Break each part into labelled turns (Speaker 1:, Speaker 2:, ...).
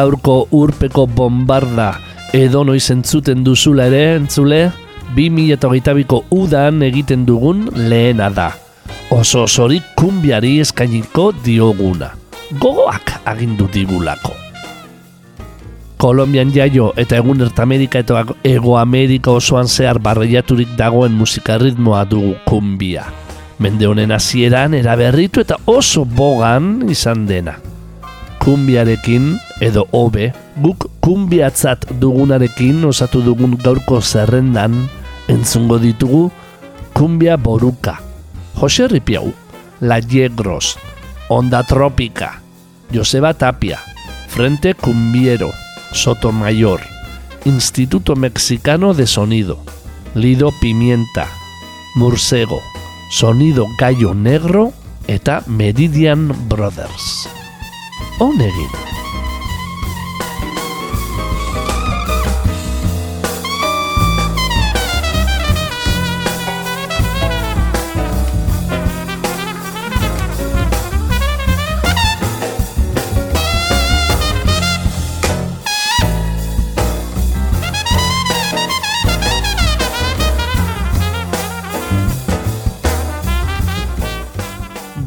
Speaker 1: Gaurko urpeko bombarda edo noiz entzuten duzula ere entzule 2008ko udan egiten dugun lehena da. Oso osorik kumbiari eskainiko dioguna. Gogoak agindu digulako. Kolombian jaio eta egun Ertamerika eta Ego Amerika osoan zehar barreiaturik dagoen musikarritmoa dugu kumbia. Mende honen hasieran eraberritu eta oso bogan izan dena kumbiarekin edo hobe guk kumbiatzat dugunarekin osatu dugun gaurko zerrendan entzungo ditugu kumbia boruka Jose Ripiau La Yegros Onda Trópica Joseba Tapia Frente Cumbiero Sotomayor Instituto Mexicano de Sonido Lido Pimienta Mursego Sonido Gallo Negro eta Meridian Brothers. onegin.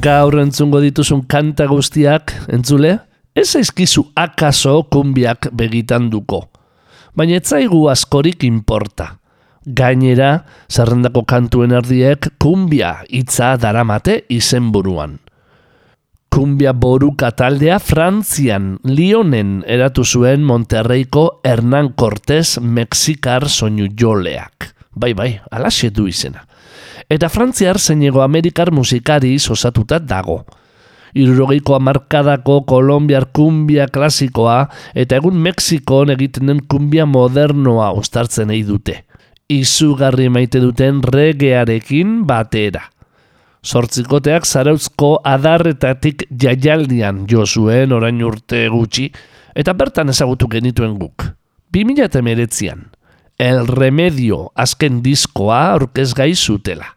Speaker 1: Gaur entzungo dituzun kanta guztiak, entzule, ez aizkizu akaso kumbiak begitan duko. Baina ez zaigu askorik inporta. Gainera, zerrendako kantuen erdiek kumbia hitza daramate izenburuan. Kumbia boruka taldea Frantzian, Lionen eratu zuen Monterreiko Hernán Cortés Mexikar soinu joleak. Bai, bai, alaxe du izena eta frantziar zeinego amerikar musikari osatuta dago. Irurogeiko amarkadako kolombiar kumbia klasikoa eta egun Mexikon egiten den kumbia modernoa ustartzen nahi dute. Izugarri maite duten regearekin batera. Zortzikoteak zarauzko adarretatik jaialdian jo zuen orain urte gutxi eta bertan ezagutu genituen guk. 2008an. El Remedio azken diskoa aurkez gai zutela.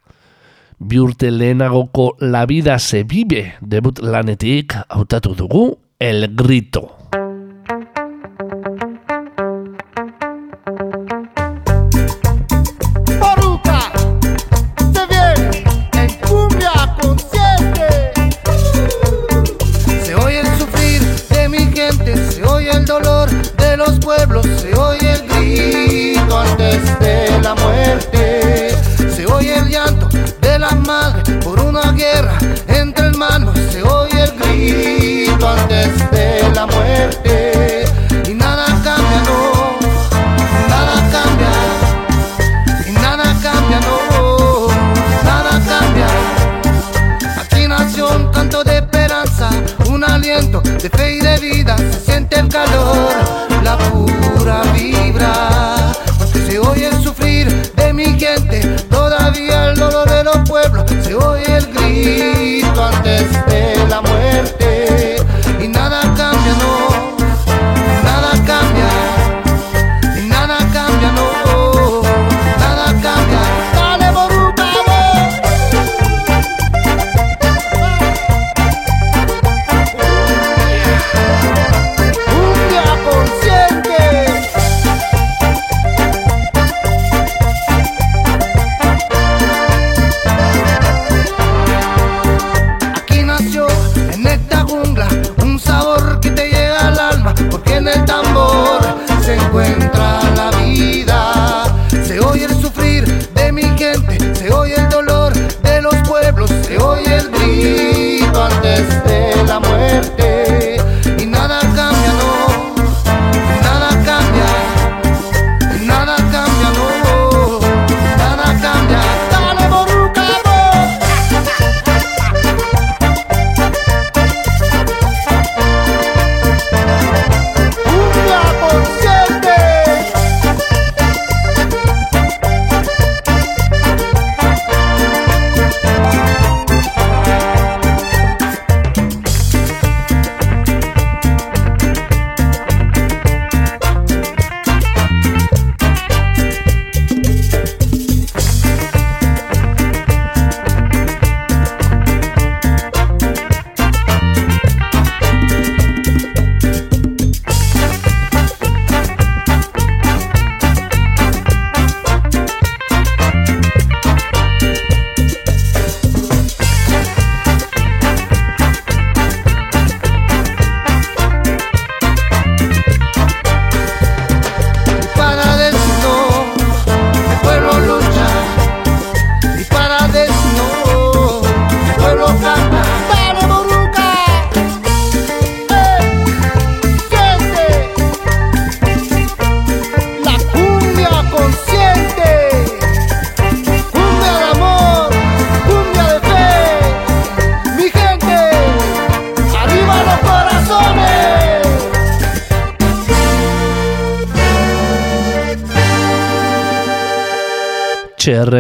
Speaker 1: Bi urte lehenagoko La Vida se vive debut lanetik hautatu dugu El Grito.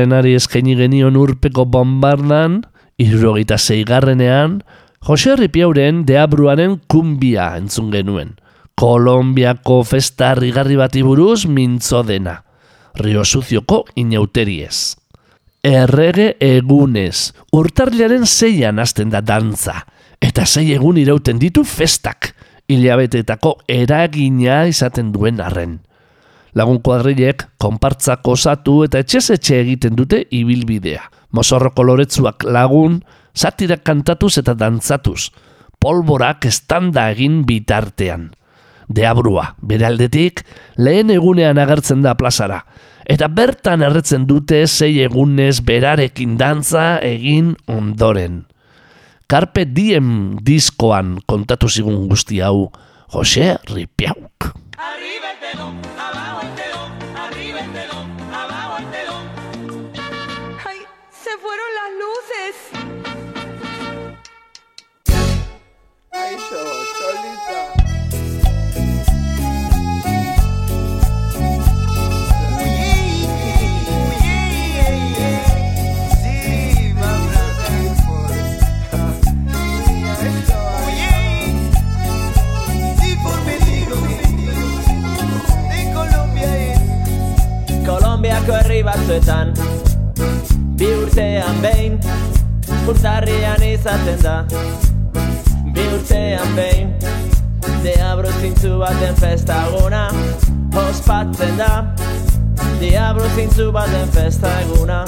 Speaker 1: Txerrenari eskaini genion urpeko bombardan, irrogeita zeigarrenean, Jose Ripiauren deabruaren kumbia entzun genuen. Kolombiako festa rigarri bati buruz mintzo dena. Rio Suzioko inauteriez. Errege egunez, urtarliaren zeian hasten da dantza, eta zei egun irauten ditu festak, hilabetetako eragina izaten duen arren. Lagun kuadrilek, konpartzak osatu eta etxez-etxe egiten dute ibilbidea. Mozorro koloretsuak lagun, satirak kantatuz eta dantzatuz. Polborak estanda egin bitartean. Deabrua, bere aldetik, lehen egunean agertzen da plazara. Eta bertan erretzen dute zei egunez berarekin dantza egin ondoren. Carpe Diem diskoan kontatu zigun guzti hau, Jose Ripiauk. Arriba
Speaker 2: Colombia es.
Speaker 3: Kolombiako herri batzuetan Bi urtean behin Urtarrian izaten da Bi urtean behin Diabro zintzu baten festaguna Ospatzen da Diabro zintzu baten festaguna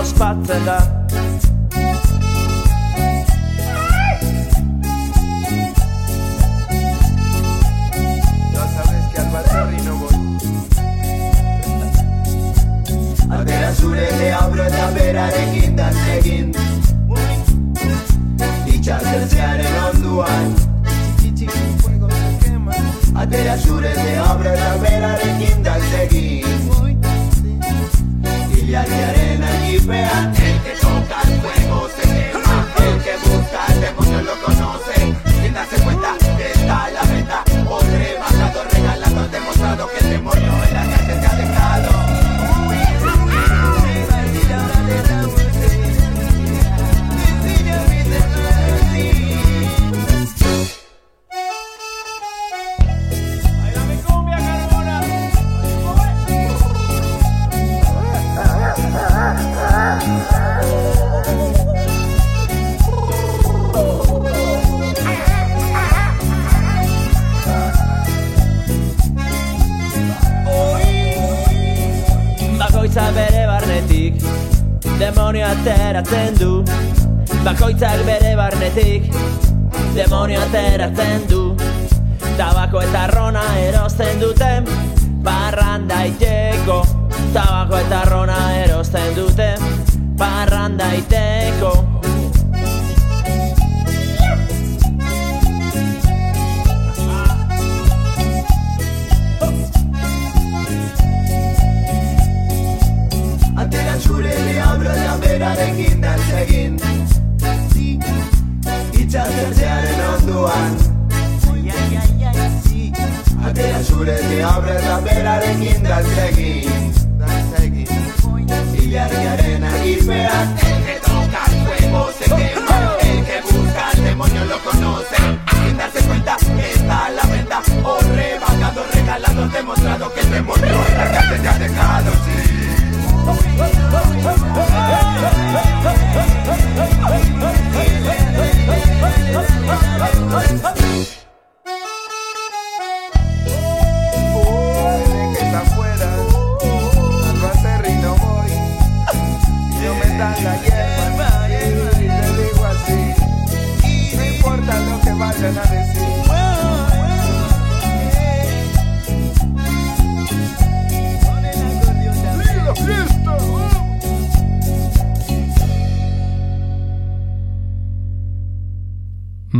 Speaker 3: Ospatzen da.
Speaker 2: Que. Atera zure deabro eta berarekin dan egin. Itxasertzearen onduan Atera zure deabro eta berarekin dan egin Hilariaren agipean El que toca el fuego se quema. El que busca al demonio lo conoce. Sin darse cuenta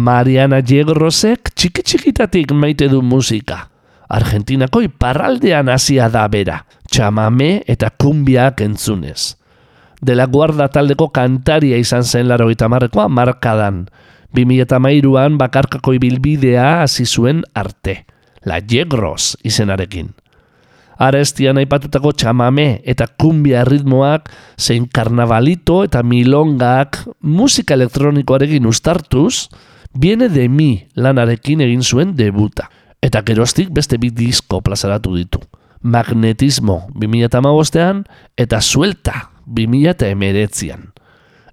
Speaker 1: Mariana Diegrosek txiki txikitatik maite du musika. Argentinako iparraldean hasia da bera, txamame eta kumbiak entzunez. De la guarda taldeko kantaria izan zen laro marrekoa markadan. 2008an bakarkako ibilbidea hasi zuen arte. La Jegros izenarekin.
Speaker 4: Arestian aipatutako txamame eta kumbia ritmoak, zein karnavalito eta milongak musika elektronikoarekin ustartuz, Viene de mi lanarekin egin zuen debuta. Eta geroztik beste bi disko plazaratu ditu. Magnetismo 2008an eta Suelta 2008an.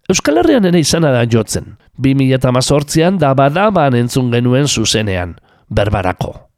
Speaker 4: Euskal Herrian ere izana da jotzen. 2008an da badaban entzun genuen zuzenean. Berbarako.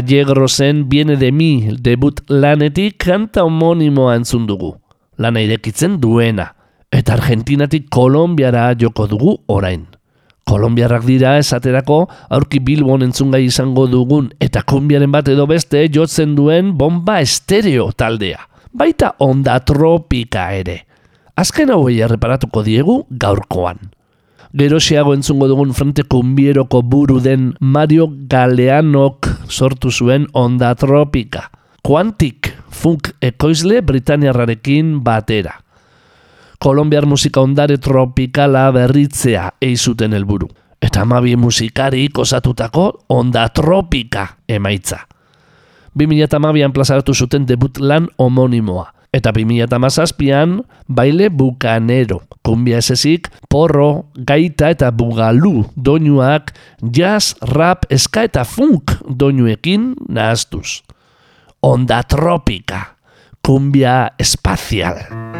Speaker 1: La
Speaker 4: Yegrosen Viene de mi debut lanetik kanta homonimoa entzun dugu. Lana irekitzen duena. Eta Argentinatik Kolombiara joko dugu orain. Kolombiarrak dira esaterako aurki Bilbon entzungai izango dugun eta kumbiaren bat edo beste jotzen duen bomba estereo taldea. Baita onda tropika ere. Azken hauei erreparatuko diegu gaurkoan. Gerosiago entzungo dugun frente kumbieroko buru den Mario Galeanok sortu zuen onda tropika. Quantic funk ekoizle Britaniarrarekin batera. Kolombiar musika ondare tropikala berritzea eizuten helburu. Eta amabi musikari osatutako onda tropika emaitza.
Speaker 1: 2008an plazaratu zuten debut lan homonimoa. Eta 2008an baile bukanero. Kumbia esezik, porro, gaita eta bugalu doinuak jazz, rap, eska eta funk doinuekin nahaztuz. Onda tropika, kumbia espazial.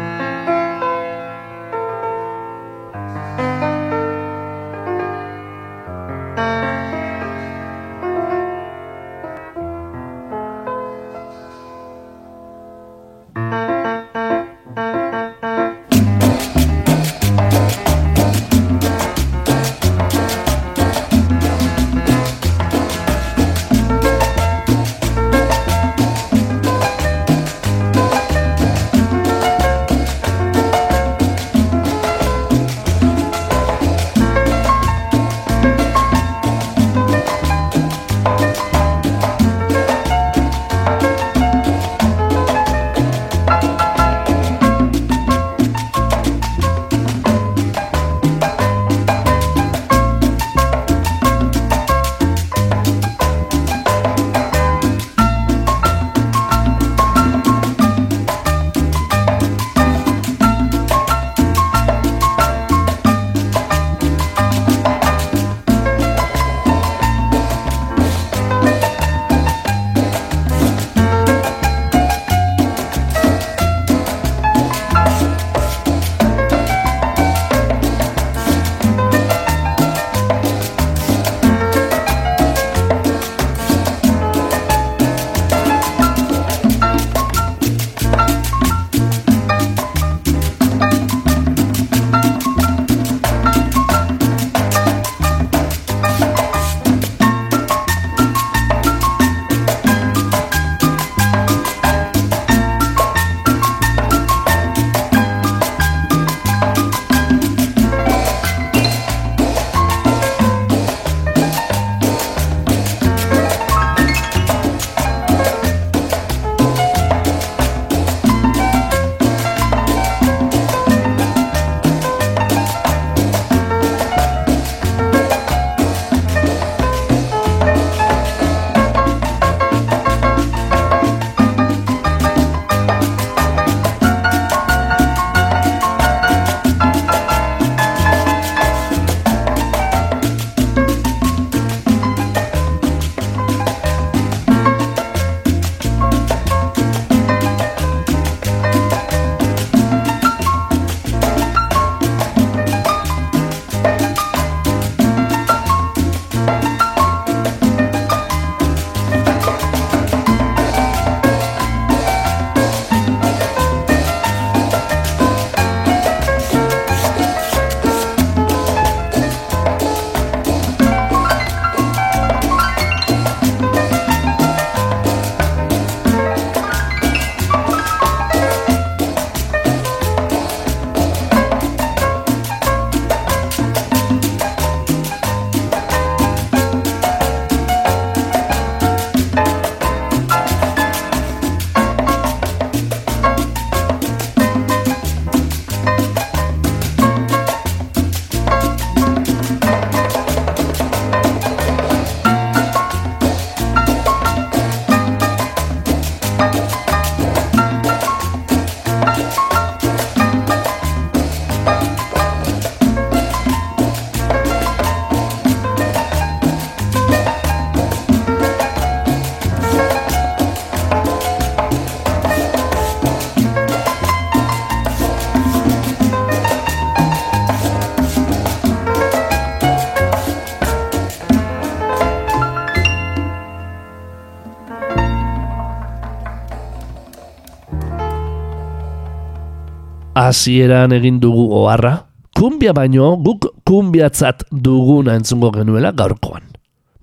Speaker 1: Hasieran egin dugu oharra, kumbia baino guk kumbiatzat duguna entzungo genuela gaurkoan.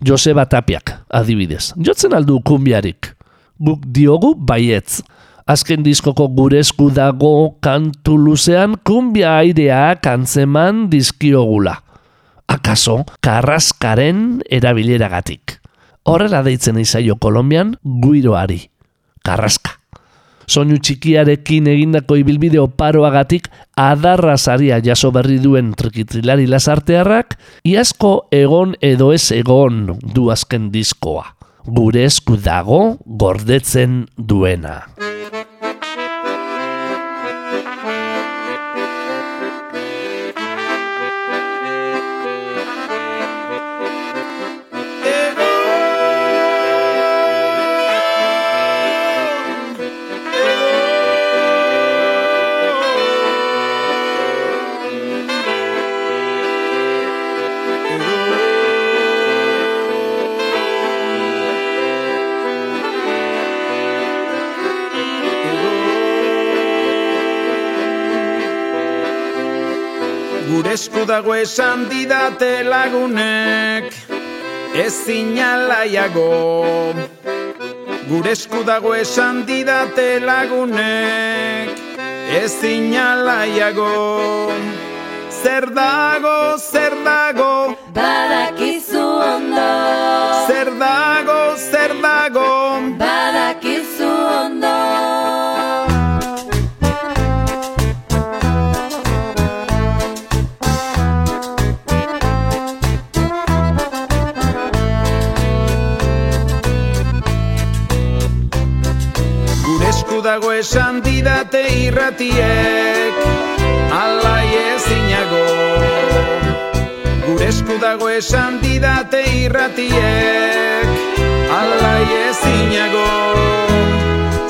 Speaker 1: Joseba Tapiak, adibidez, jotzen aldu kumbiarik. Guk diogu baietz. Azken diskoko gure esku dago kantu luzean kumbia airea kantzeman dizkiogula. Akaso, karraskaren erabileragatik. Horrela deitzen izaio Kolombian guiroari. Karraska Soinu txikiarekin egindako ibilbide oparoagatik adarra saria jaso berri duen trikitilari lasartearrak, iazko egon edo ez egon du azken diskoa. Gure esku dago gordetzen duena.
Speaker 5: Gure esku dago esan didate lagunek Ez inalaiago Gure esku dago esan didate lagunek Ez inalaiago Zer dago, zer dago? Badak esan didate irratiek Alai ezinago. Gure esku dago esan didate irratiek Alai ezinago.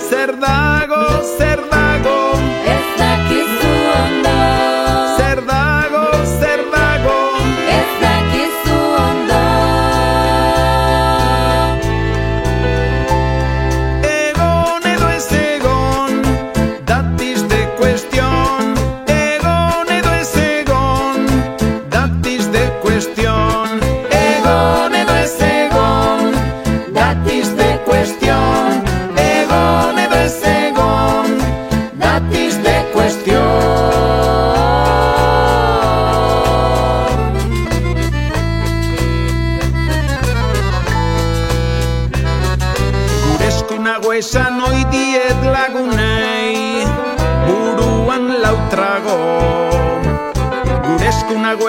Speaker 5: Zer dago, zer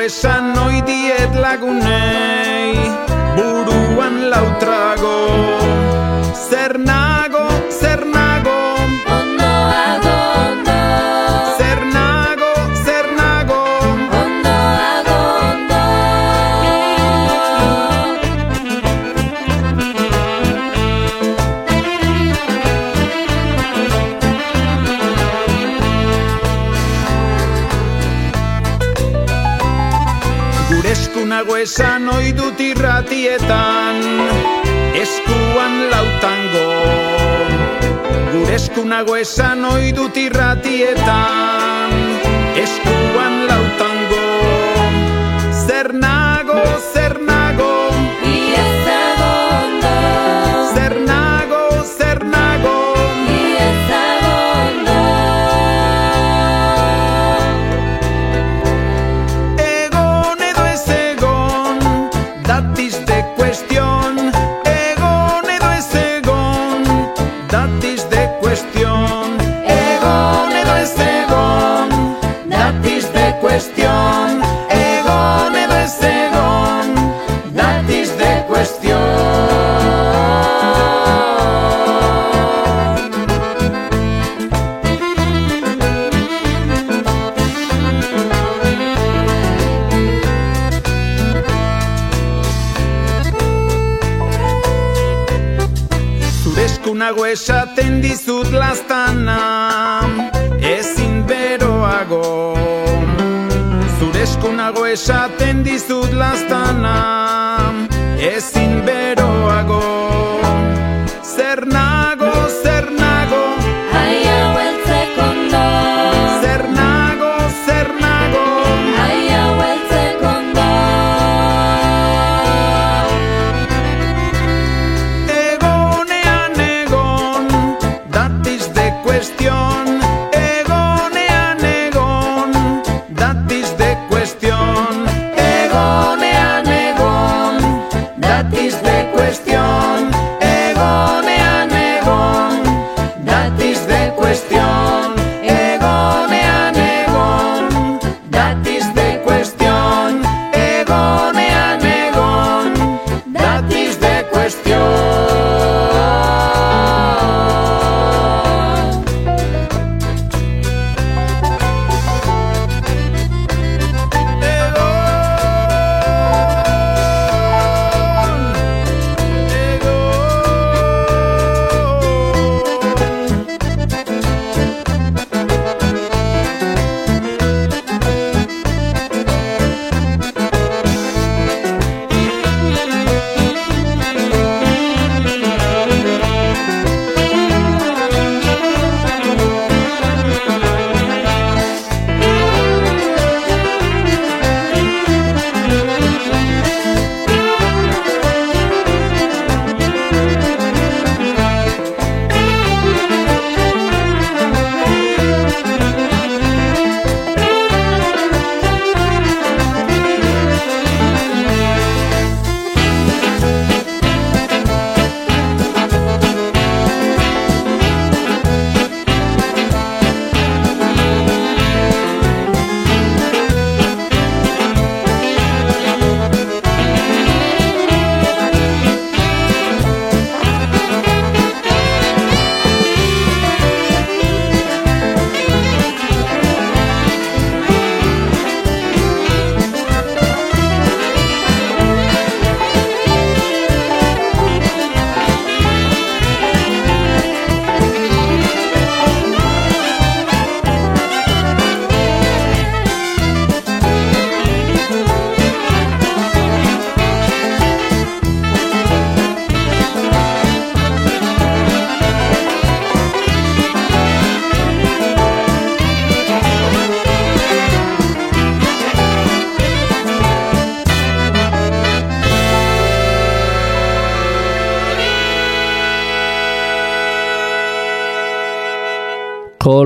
Speaker 5: esan oidiet lagunek. nago esan ohi dut irratietan. Eskuan lautan esaten dizut lastana ezin beroago. Zer nago?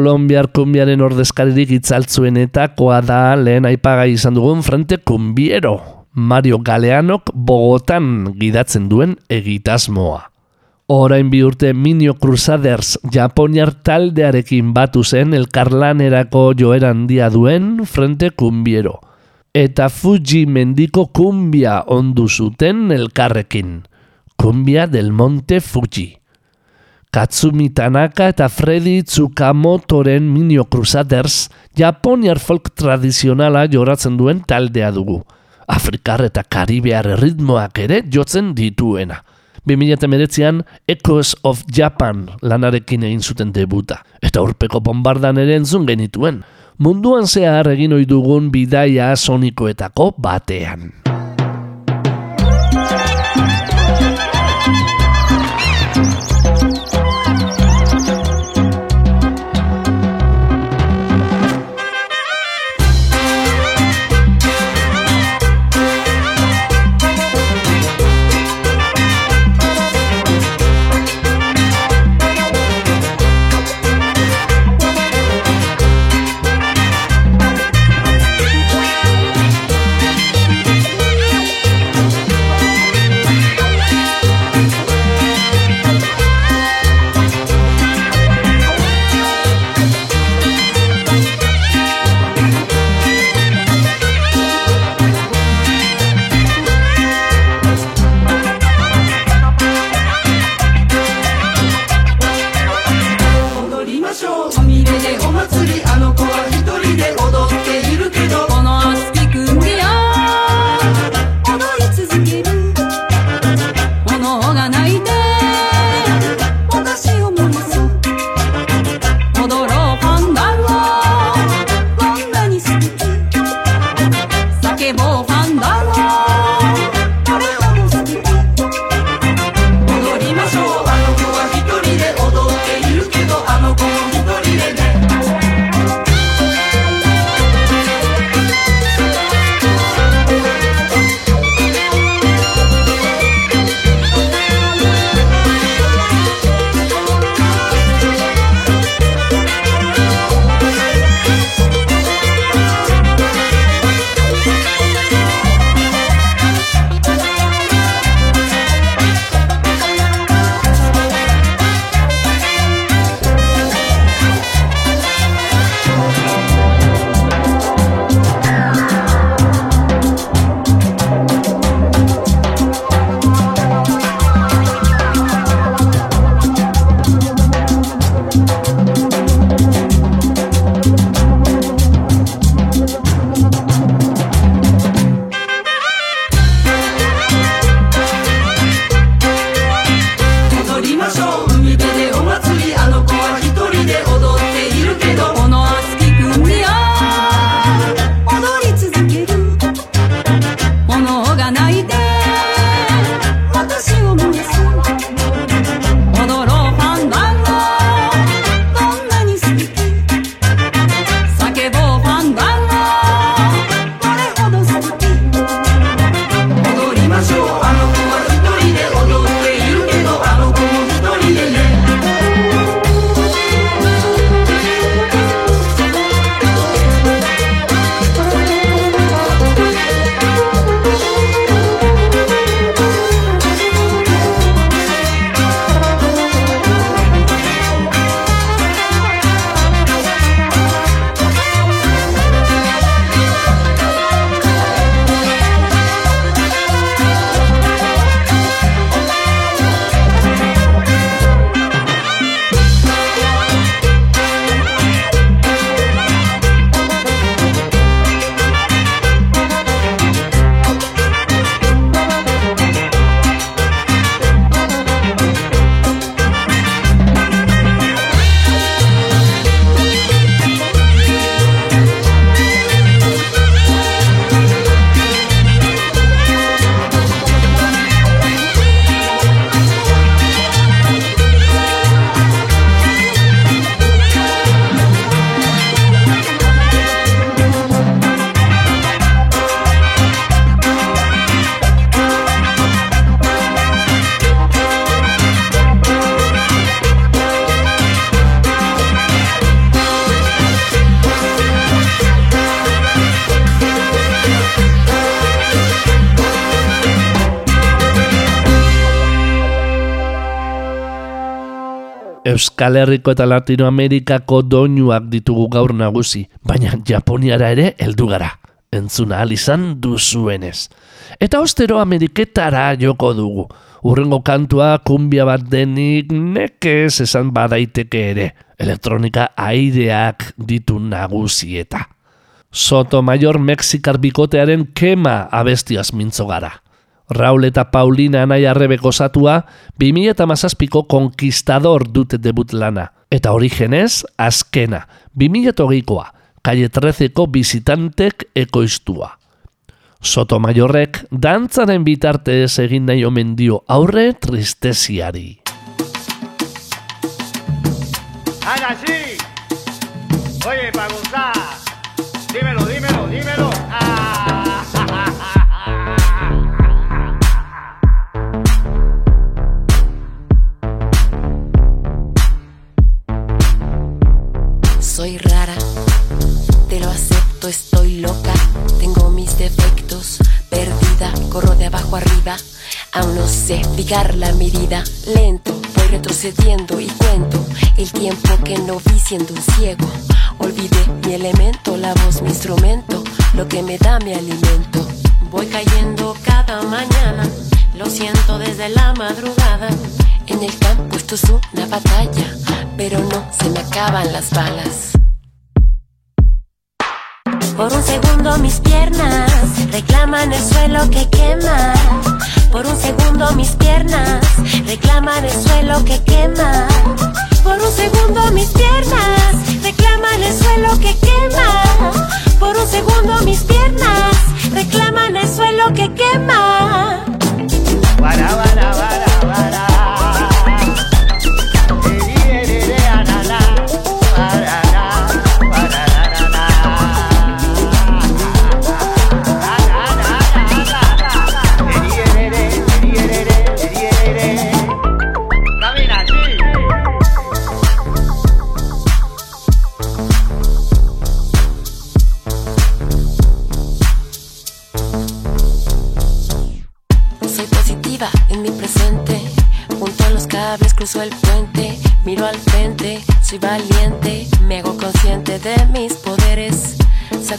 Speaker 1: Kolombiar kumbiaren ordezkaririk itzaltzuenetakoa da lehen aipagai izan dugun frente kumbiero. Mario Galeanok Bogotan gidatzen duen egitasmoa. Orain bi urte Minio Crusaders Japoniar taldearekin batu zen elkarlanerako joera handia duen frente kumbiero. Eta Fuji mendiko kumbia ondu zuten elkarrekin. Kumbia del Monte Fuji. Katsumi Tanaka eta Freddy Tsukamotoren Minio Crusaders Japoniar folk tradizionala joratzen duen taldea dugu. Afrikar eta Karibear ritmoak ere jotzen dituena. 2008an Echoes of Japan lanarekin egin zuten debuta. Eta urpeko bombardan ere entzun genituen. Munduan zehar egin ohi dugun bidaia sonikoetako batean. Euskal Herriko eta Latinoamerikako doinuak ditugu gaur nagusi, baina Japoniara ere heldu gara, entzuna ahal izan duzuenez. Eta ostero Ameriketara joko dugu. Urrengo kantua kumbia bat denik nekez esan badaiteke ere. Elektronika aireak ditu nagusieta. Sotomayor Mexikar bikotearen kema abestiaz mintzo gara. Raul eta Paulina anai arrebeko zatua, 2008ko konkistador dute debut lana. Eta origenez, azkena, 2008koa, Calle 13ko visitantek ekoiztua. Sotomayorrek dantzaren bitartez egin nahi omen dio aurre tristeziari.
Speaker 6: Ahora sí. Oye, para gozar. Dímelo.
Speaker 7: Soy rara, te lo acepto, estoy loca, tengo mis defectos, perdida, corro de abajo arriba, aún no sé fijar la medida, lento, voy retrocediendo y cuento el tiempo que no vi siendo un ciego, olvidé mi elemento, la voz, mi instrumento, lo que me da mi alimento, voy cayendo cada mañana, lo siento desde la madrugada, en el campo esto es una batalla, pero no se me acaban las balas. Por un segundo mis piernas reclaman el suelo que quema. Por un segundo mis piernas reclaman el suelo que quema. Por un segundo mis piernas reclaman el suelo que quema. Por un segundo mis piernas reclaman el suelo que quema.
Speaker 6: Para, para, para,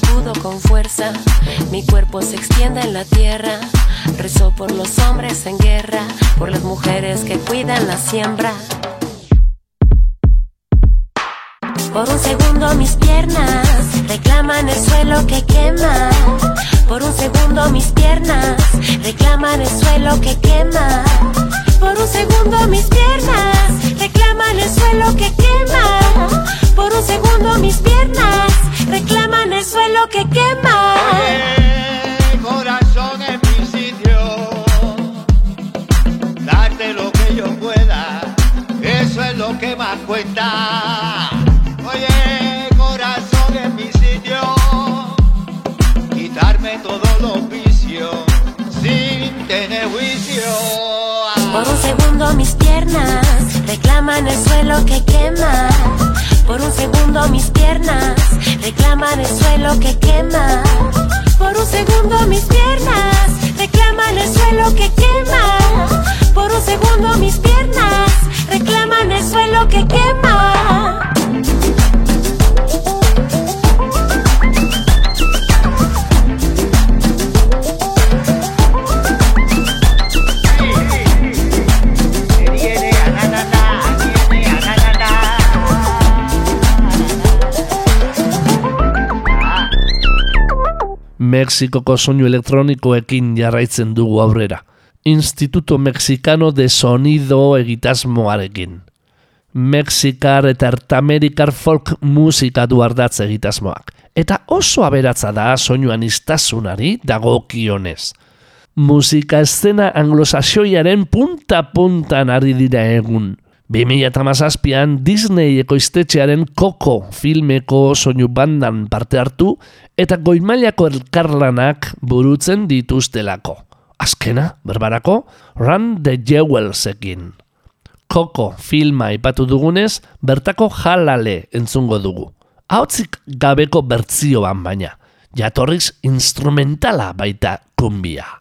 Speaker 7: Sacudo con fuerza. Mi cuerpo se extiende en la tierra. Rezo por los hombres en guerra. Por las mujeres que cuidan la siembra. Por un segundo mis piernas reclaman el suelo que quema. Por un segundo mis piernas reclaman el suelo que quema. Por un segundo mis piernas reclaman el suelo que quema. Por un segundo mis piernas que quema.
Speaker 6: Oye, corazón en mi sitio, darte lo que yo pueda, eso es lo que más cuenta. Oye, corazón en mi sitio, quitarme todos los vicios sin tener juicio.
Speaker 7: Por un segundo mis piernas reclaman el suelo que quema. Por un segundo mis piernas reclaman el suelo que quema. Por un segundo mis piernas reclaman el suelo que quema. Por un segundo mis piernas reclaman el suelo que quema.
Speaker 1: Mexikoko soinu elektronikoekin jarraitzen dugu aurrera. Instituto Mexicano de Sonido egitasmoarekin. Mexikar eta Ertamerikar folk musika du ardatz egitasmoak. Eta oso aberatza da soinuan iztasunari dagokionez. Musika eszena anglosaxoiaren punta-puntan ari dira egun. 2008an Disney ekoiztetxearen Coco filmeko soinu bandan parte hartu eta goimailako elkarlanak burutzen dituztelako. Azkena, berbarako, Run the Jewelsekin. Coco filma ipatu dugunez, bertako jalale entzungo dugu. Hautzik gabeko bertzioan baina, jatorriz instrumentala baita kumbia.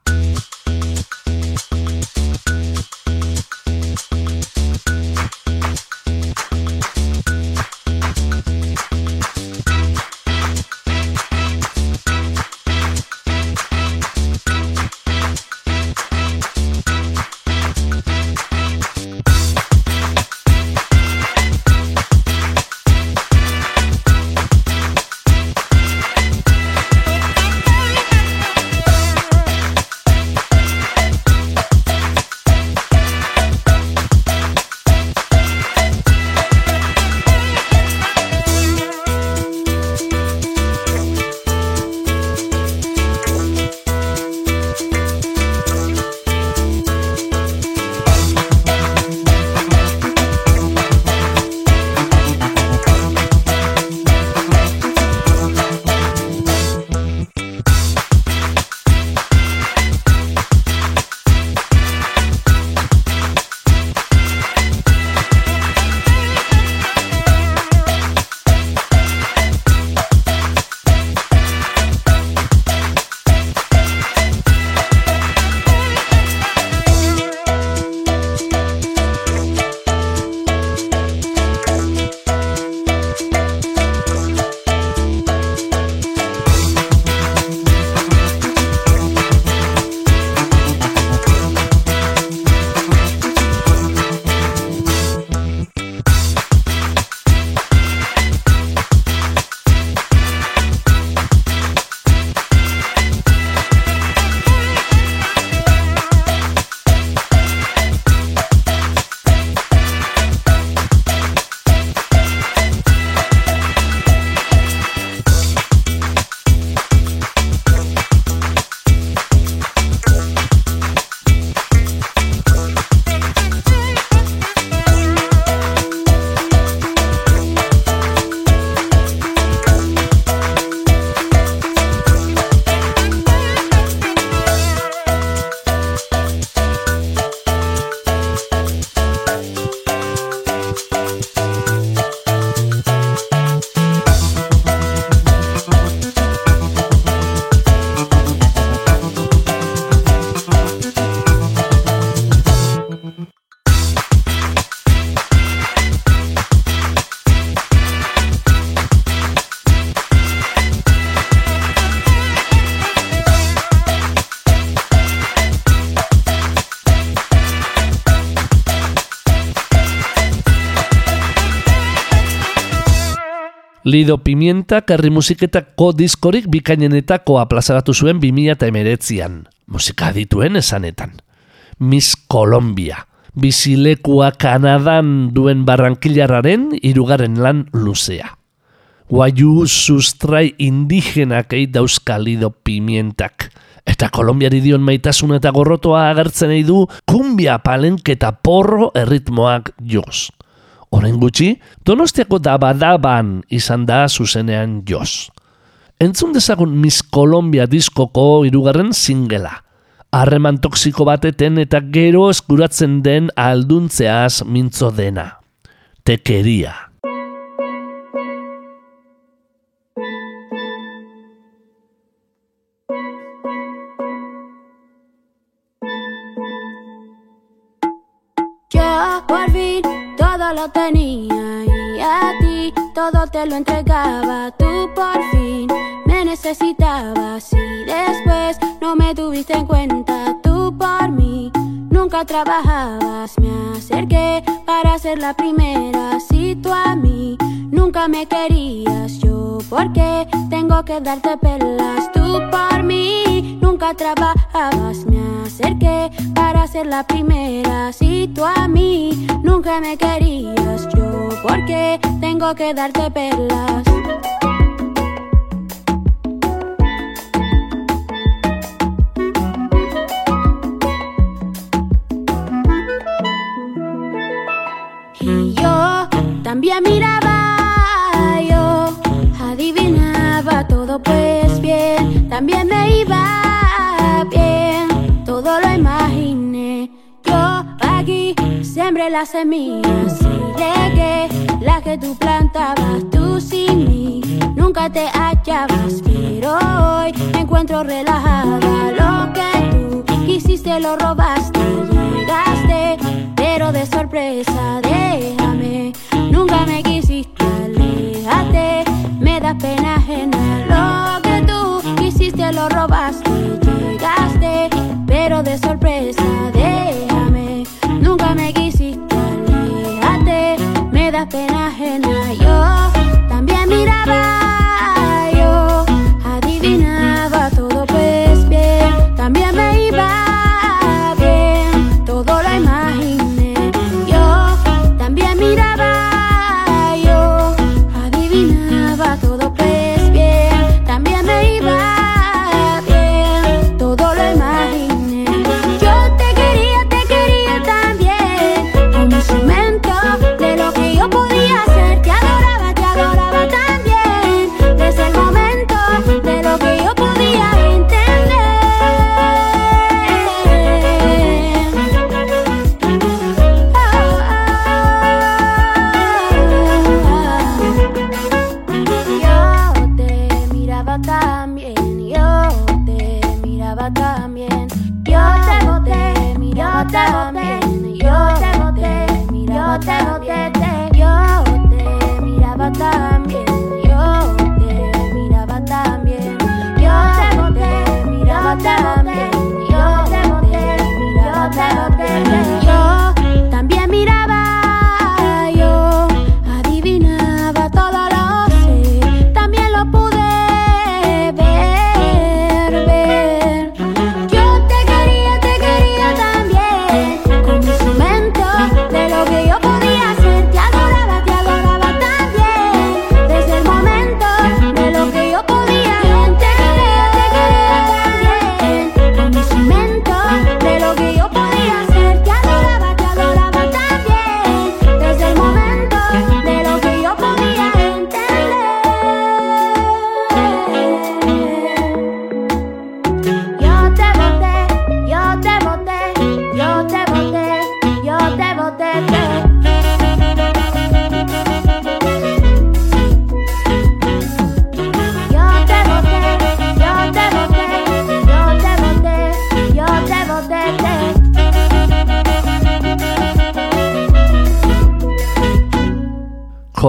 Speaker 1: Lido Pimientak herri musiketako diskorik bikainenetakoa plazaratu zuen 2008an, musika dituen esanetan. Miss Colombia, bizilekua Kanadan duen barrankilarraren irugarren lan luzea. Guaiu sustrai indigenak dauzka Lido Pimientak. Eta Kolombiari dion maitasun eta gorrotoa agertzen nahi du kumbia palenketa porro erritmoak joz. Horen gutxi, donostiako dabadaban izan da zuzenean joz. Entzun dezagun Miss Colombia diskoko irugarren singela. Harreman toksiko bateten eta gero eskuratzen den alduntzeaz mintzo dena. Tekeria.
Speaker 8: Tenía y a ti todo te lo entregaba. Tú por fin me necesitabas y después no me tuviste en cuenta. Tú por mí nunca trabajabas. Me acerqué para ser la primera. A mí nunca me querías, yo porque tengo que darte pelas. Tú por mí nunca trabajabas. Me acerqué para ser la primera. Si tú a mí nunca me querías, yo porque tengo que darte perlas. También miraba, yo adivinaba todo pues bien, también me iba bien, todo lo imaginé. Yo aquí sembré las semillas y regué las que tú plantabas, tú sin mí nunca te hallabas, pero hoy me encuentro relajada. Lo que tú quisiste lo robaste, llegaste, pero de sorpresa déjame, nunca me quisiste, aléjate, me da pena ajena. Lo que tú quisiste lo robaste, llegaste, pero de sorpresa déjame, nunca me quisiste, aléjate, me da pena ajena. Yo también miraba,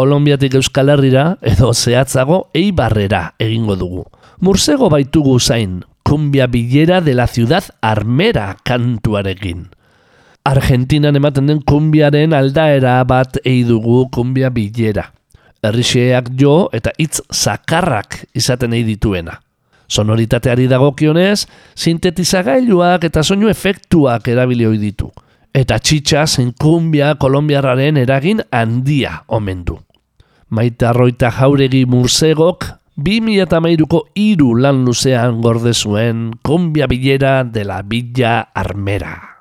Speaker 1: Kolombiatik Euskal Herrira edo zehatzago eibarrera egingo dugu. Mursego baitugu zain, kumbia bilera de la ciudad armera kantuarekin. Argentinan ematen den kumbiaren aldaera bat ei dugu kumbia bilera.
Speaker 9: errixeak jo eta hitz zakarrak izaten nahi dituena. Sonoritateari dagokionez, sintetizagailuak eta soinu efektuak erabili ditu. Eta txitsa zenkumbia kolombiarraren eragin handia omen du. Maite arroita jauregi mursegok 2008ko iru lan luzean gorde zuen kumbia bilera de la Villa Armera.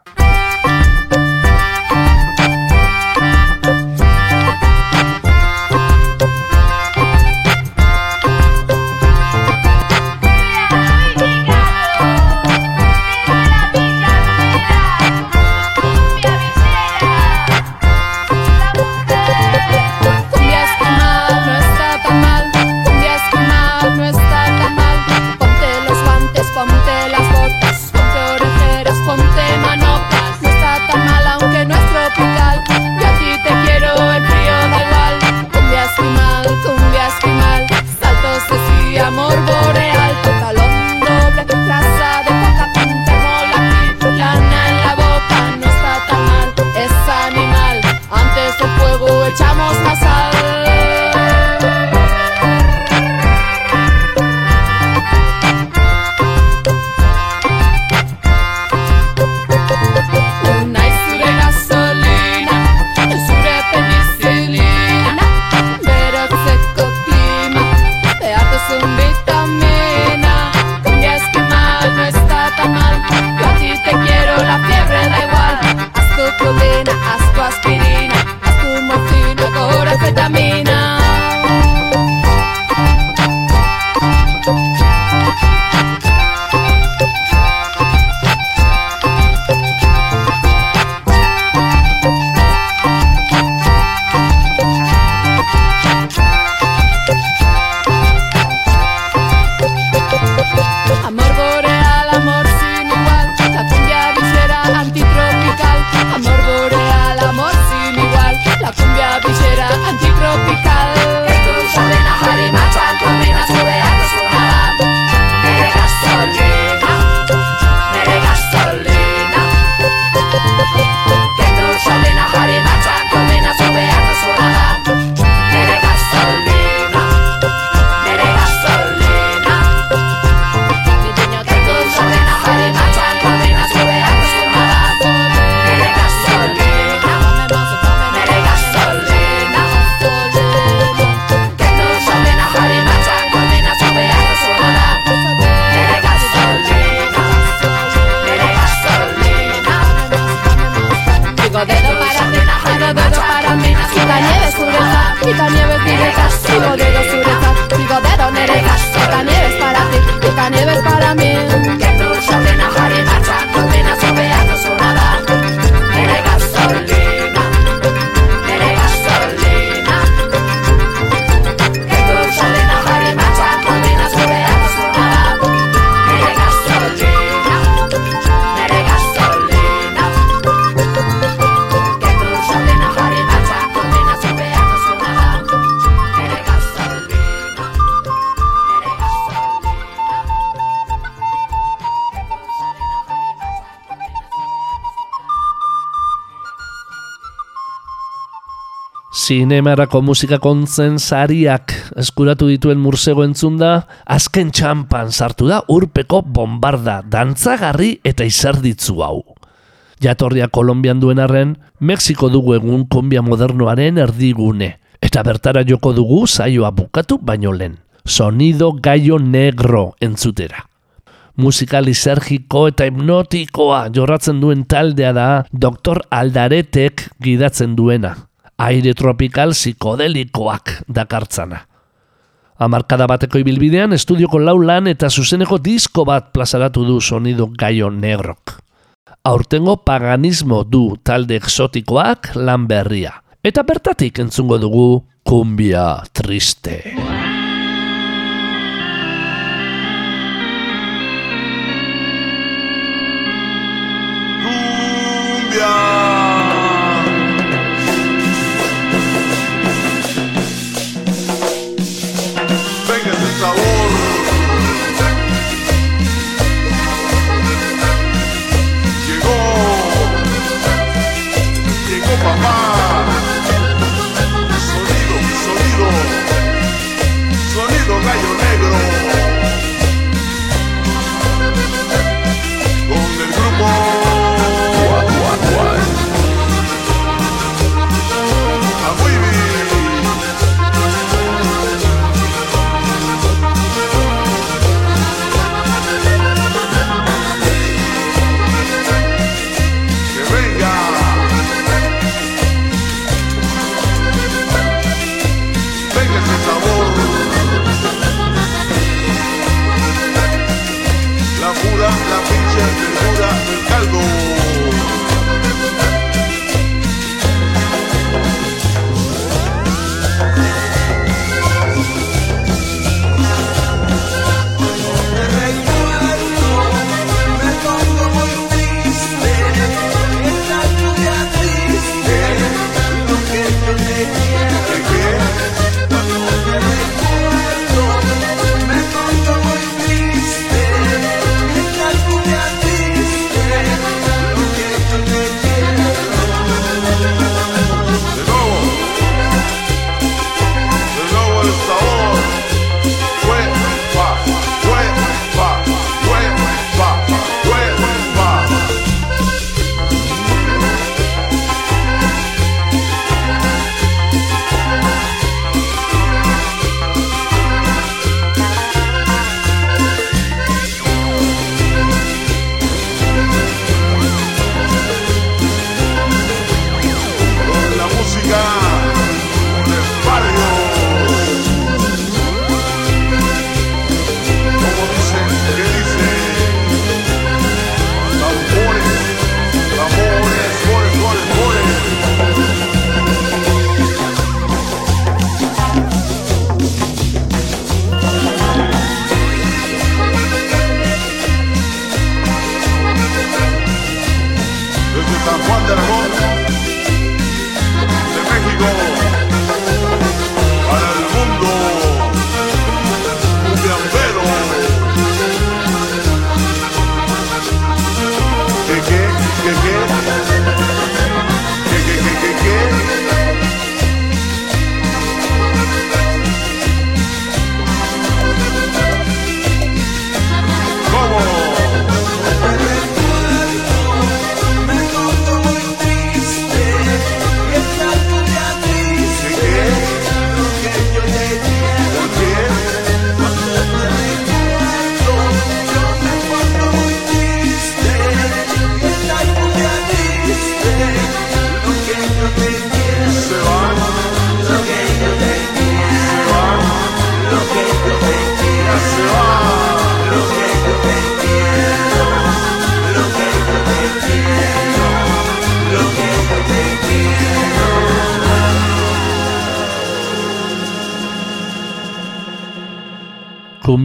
Speaker 9: Zinemarako musika kontzen sariak eskuratu dituen mursego entzunda, azken txampan sartu da urpeko bombarda, dantzagarri eta izerditzu hau. Jatorria Kolombian duen arren, Mexiko dugu egun kombia modernoaren erdigune, eta bertara joko dugu zaioa bukatu baino lehen. Sonido gaio negro entzutera. Musika lisergiko eta hipnotikoa jorratzen duen taldea da Dr. Aldaretek gidatzen duena aire tropikal psikodelikoak dakartzana. Amarkada bateko ibilbidean estudioko lau lan eta zuzeneko disko bat plazaratu du sonido gaio negrok. Aurtengo paganismo du talde exotikoak lan berria. Eta bertatik entzungo dugu kumbia triste.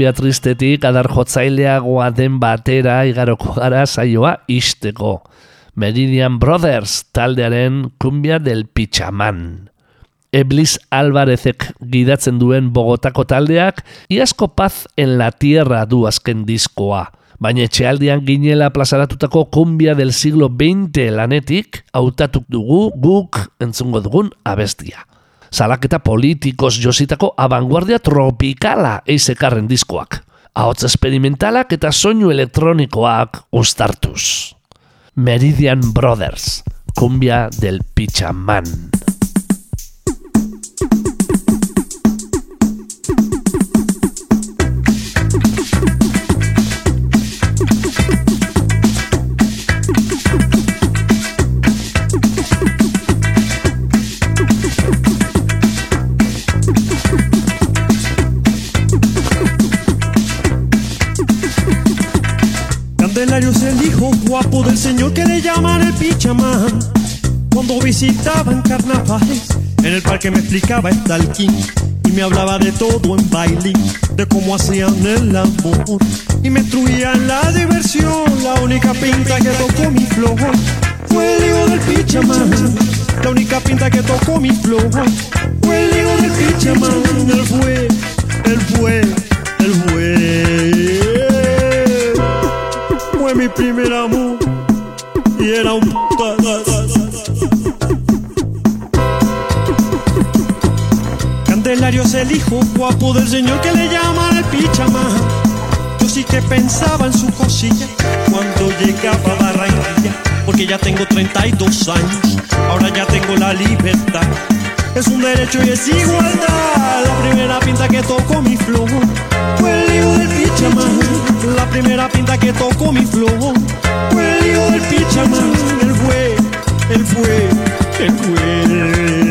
Speaker 1: Kumbia tristetik adar jotzaileagoa den batera igaroko gara saioa isteko. Meridian Brothers taldearen Kumbia del Pichaman. Eblis Alvarezek gidatzen duen Bogotako taldeak Iasko Paz en la Tierra du azken diskoa. Baina etxealdian ginela plazaratutako kumbia del siglo XX lanetik hautatuk dugu guk entzungo dugun abestia. Salaketa politikos jositako abanguardia tropikala eizekarren diskoak. Ahots experimentalak eta soinu elektronikoak ustartuz. Meridian Brothers, kumbia del Pichaman.
Speaker 10: Del señor que le llaman el Pichamán. Cuando visitaban carnavales, en el parque me explicaba Stalking y me hablaba de todo en baile, de cómo hacían el amor y me instruía en la diversión. La única pinta que tocó mi flow fue el hijo del Pichamán. La única pinta que tocó mi flow fue el hijo del Pichamán. Él fue, él fue, él fue fue mi primer amor y era un Candelario es el hijo guapo del señor que le llaman el Pichamán. Yo sí que pensaba en su cosilla cuando llegaba a Barranquilla, porque ya tengo 32 años, ahora ya tengo la libertad. Es un derecho y es igualdad. La primera pinta que tocó mi flow fue el hijo del Pichamán. La primera pinta que tocó mi flow fue el lío del pichamán. Él fue, él fue, él fue.